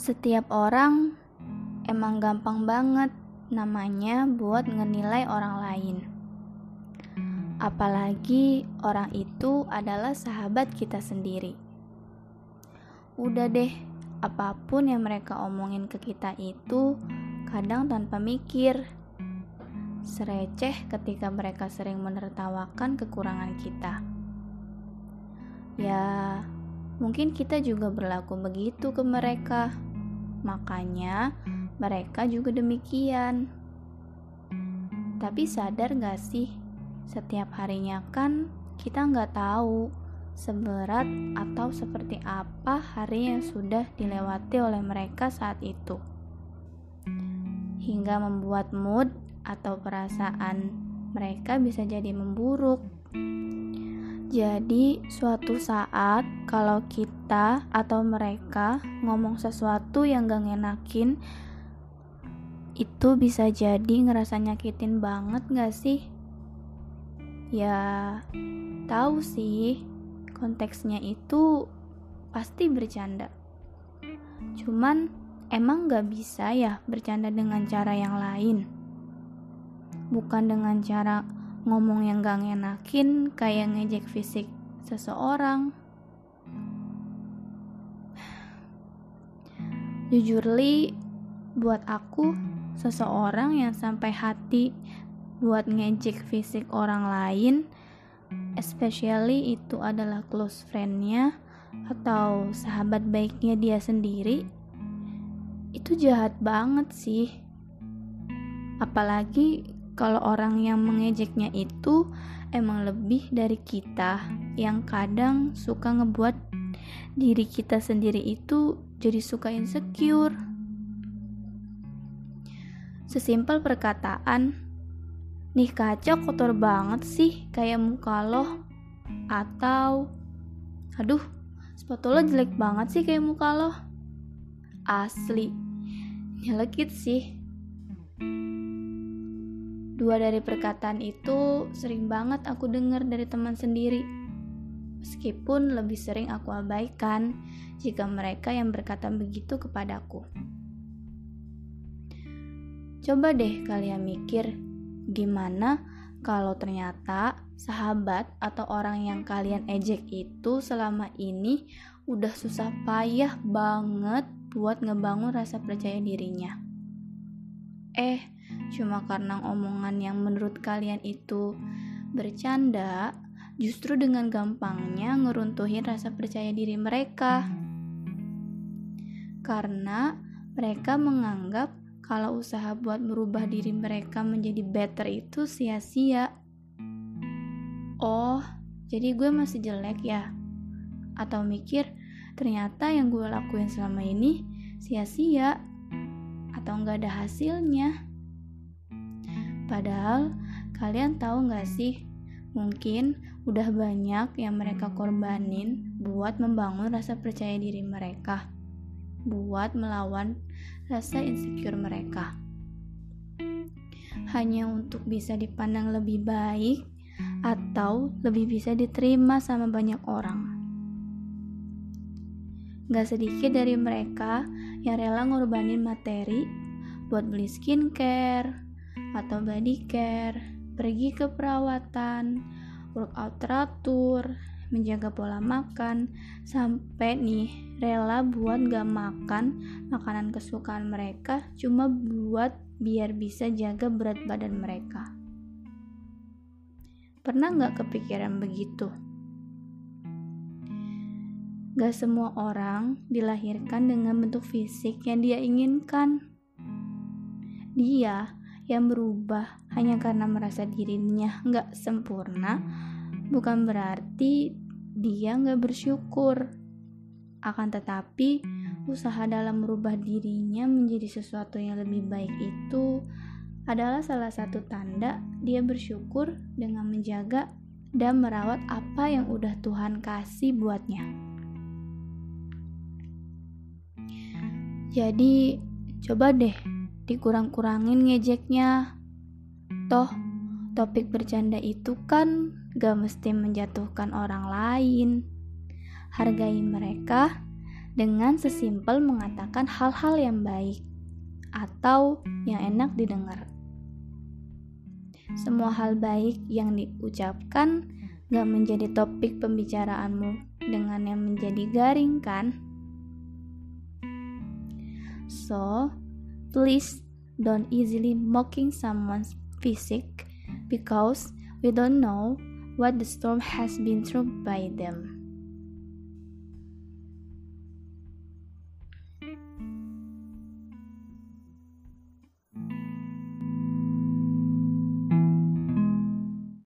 Setiap orang emang gampang banget namanya buat ngenilai orang lain. Apalagi orang itu adalah sahabat kita sendiri. Udah deh, apa pun yang mereka omongin ke kita itu kadang tanpa mikir. Sereceh ketika mereka sering menertawakan kekurangan kita. Ya, mungkin kita juga berlaku begitu ke mereka. Makanya mereka juga demikian. Tapi sadar gak sih, setiap harinya kan kita nggak tahu seberat atau seperti apa hari yang sudah dilewati oleh mereka saat itu. Hingga membuat mood atau perasaan mereka bisa jadi memburuk. Jadi, suatu saat kalau kita atau mereka ngomong sesuatu yang gak ngenakin, itu bisa jadi ngerasa nyakitin banget gak sih? Ya, tahu sih, konteksnya itu pasti bercanda. Cuman, emang gak bisa ya bercanda dengan cara yang lain? Bukan dengan cara ngomong yang gak ngenakin kayak ngejek fisik seseorang. Jujur li buat aku seseorang yang sampai hati buat ngejek fisik orang lain especially itu adalah close friendnya atau sahabat baiknya dia sendiri itu jahat banget sih. Apalagi kalau orang yang mengejeknya itu emang lebih dari kita yang kadang suka ngebuat diri kita sendiri itu jadi suka insecure. Sesimpel perkataan, nih kaca kotor banget sih kayak muka lo. Atau, aduh, sepatu lo jelek banget sih kayak muka lo. Asli, nyelekit sih. Dua dari perkataan itu sering banget aku dengar dari teman sendiri. Meskipun lebih sering aku abaikan jika mereka yang berkata begitu kepadaku. Coba deh kalian mikir, gimana kalau ternyata sahabat atau orang yang kalian ejek itu selama ini udah susah payah banget buat ngebangun rasa percaya dirinya. Eh, Cuma karena omongan yang menurut kalian itu bercanda, justru dengan gampangnya ngeruntuhin rasa percaya diri mereka. Karena mereka menganggap kalau usaha buat merubah diri mereka menjadi better itu sia-sia. Oh, jadi gue masih jelek ya? Atau mikir, ternyata yang gue lakuin selama ini sia-sia atau nggak ada hasilnya. Padahal kalian tahu gak sih, mungkin udah banyak yang mereka korbanin buat membangun rasa percaya diri mereka, buat melawan rasa insecure mereka. Hanya untuk bisa dipandang lebih baik atau lebih bisa diterima sama banyak orang. Gak sedikit dari mereka yang rela ngorbanin materi buat beli skincare, atau body care, pergi ke perawatan, workout teratur, menjaga pola makan, sampai nih rela buat gak makan makanan kesukaan mereka cuma buat biar bisa jaga berat badan mereka. Pernah gak kepikiran begitu? Gak semua orang dilahirkan dengan bentuk fisik yang dia inginkan. Dia yang berubah hanya karena merasa dirinya nggak sempurna bukan berarti dia nggak bersyukur akan tetapi usaha dalam merubah dirinya menjadi sesuatu yang lebih baik itu adalah salah satu tanda dia bersyukur dengan menjaga dan merawat apa yang udah Tuhan kasih buatnya. Jadi, coba deh dikurang-kurangin ngejeknya. Toh, topik bercanda itu kan gak mesti menjatuhkan orang lain. Hargai mereka dengan sesimpel mengatakan hal-hal yang baik atau yang enak didengar. Semua hal baik yang diucapkan gak menjadi topik pembicaraanmu dengan yang menjadi garing kan? So, please don't easily mocking someone's physique because we don't know what the storm has been through by them.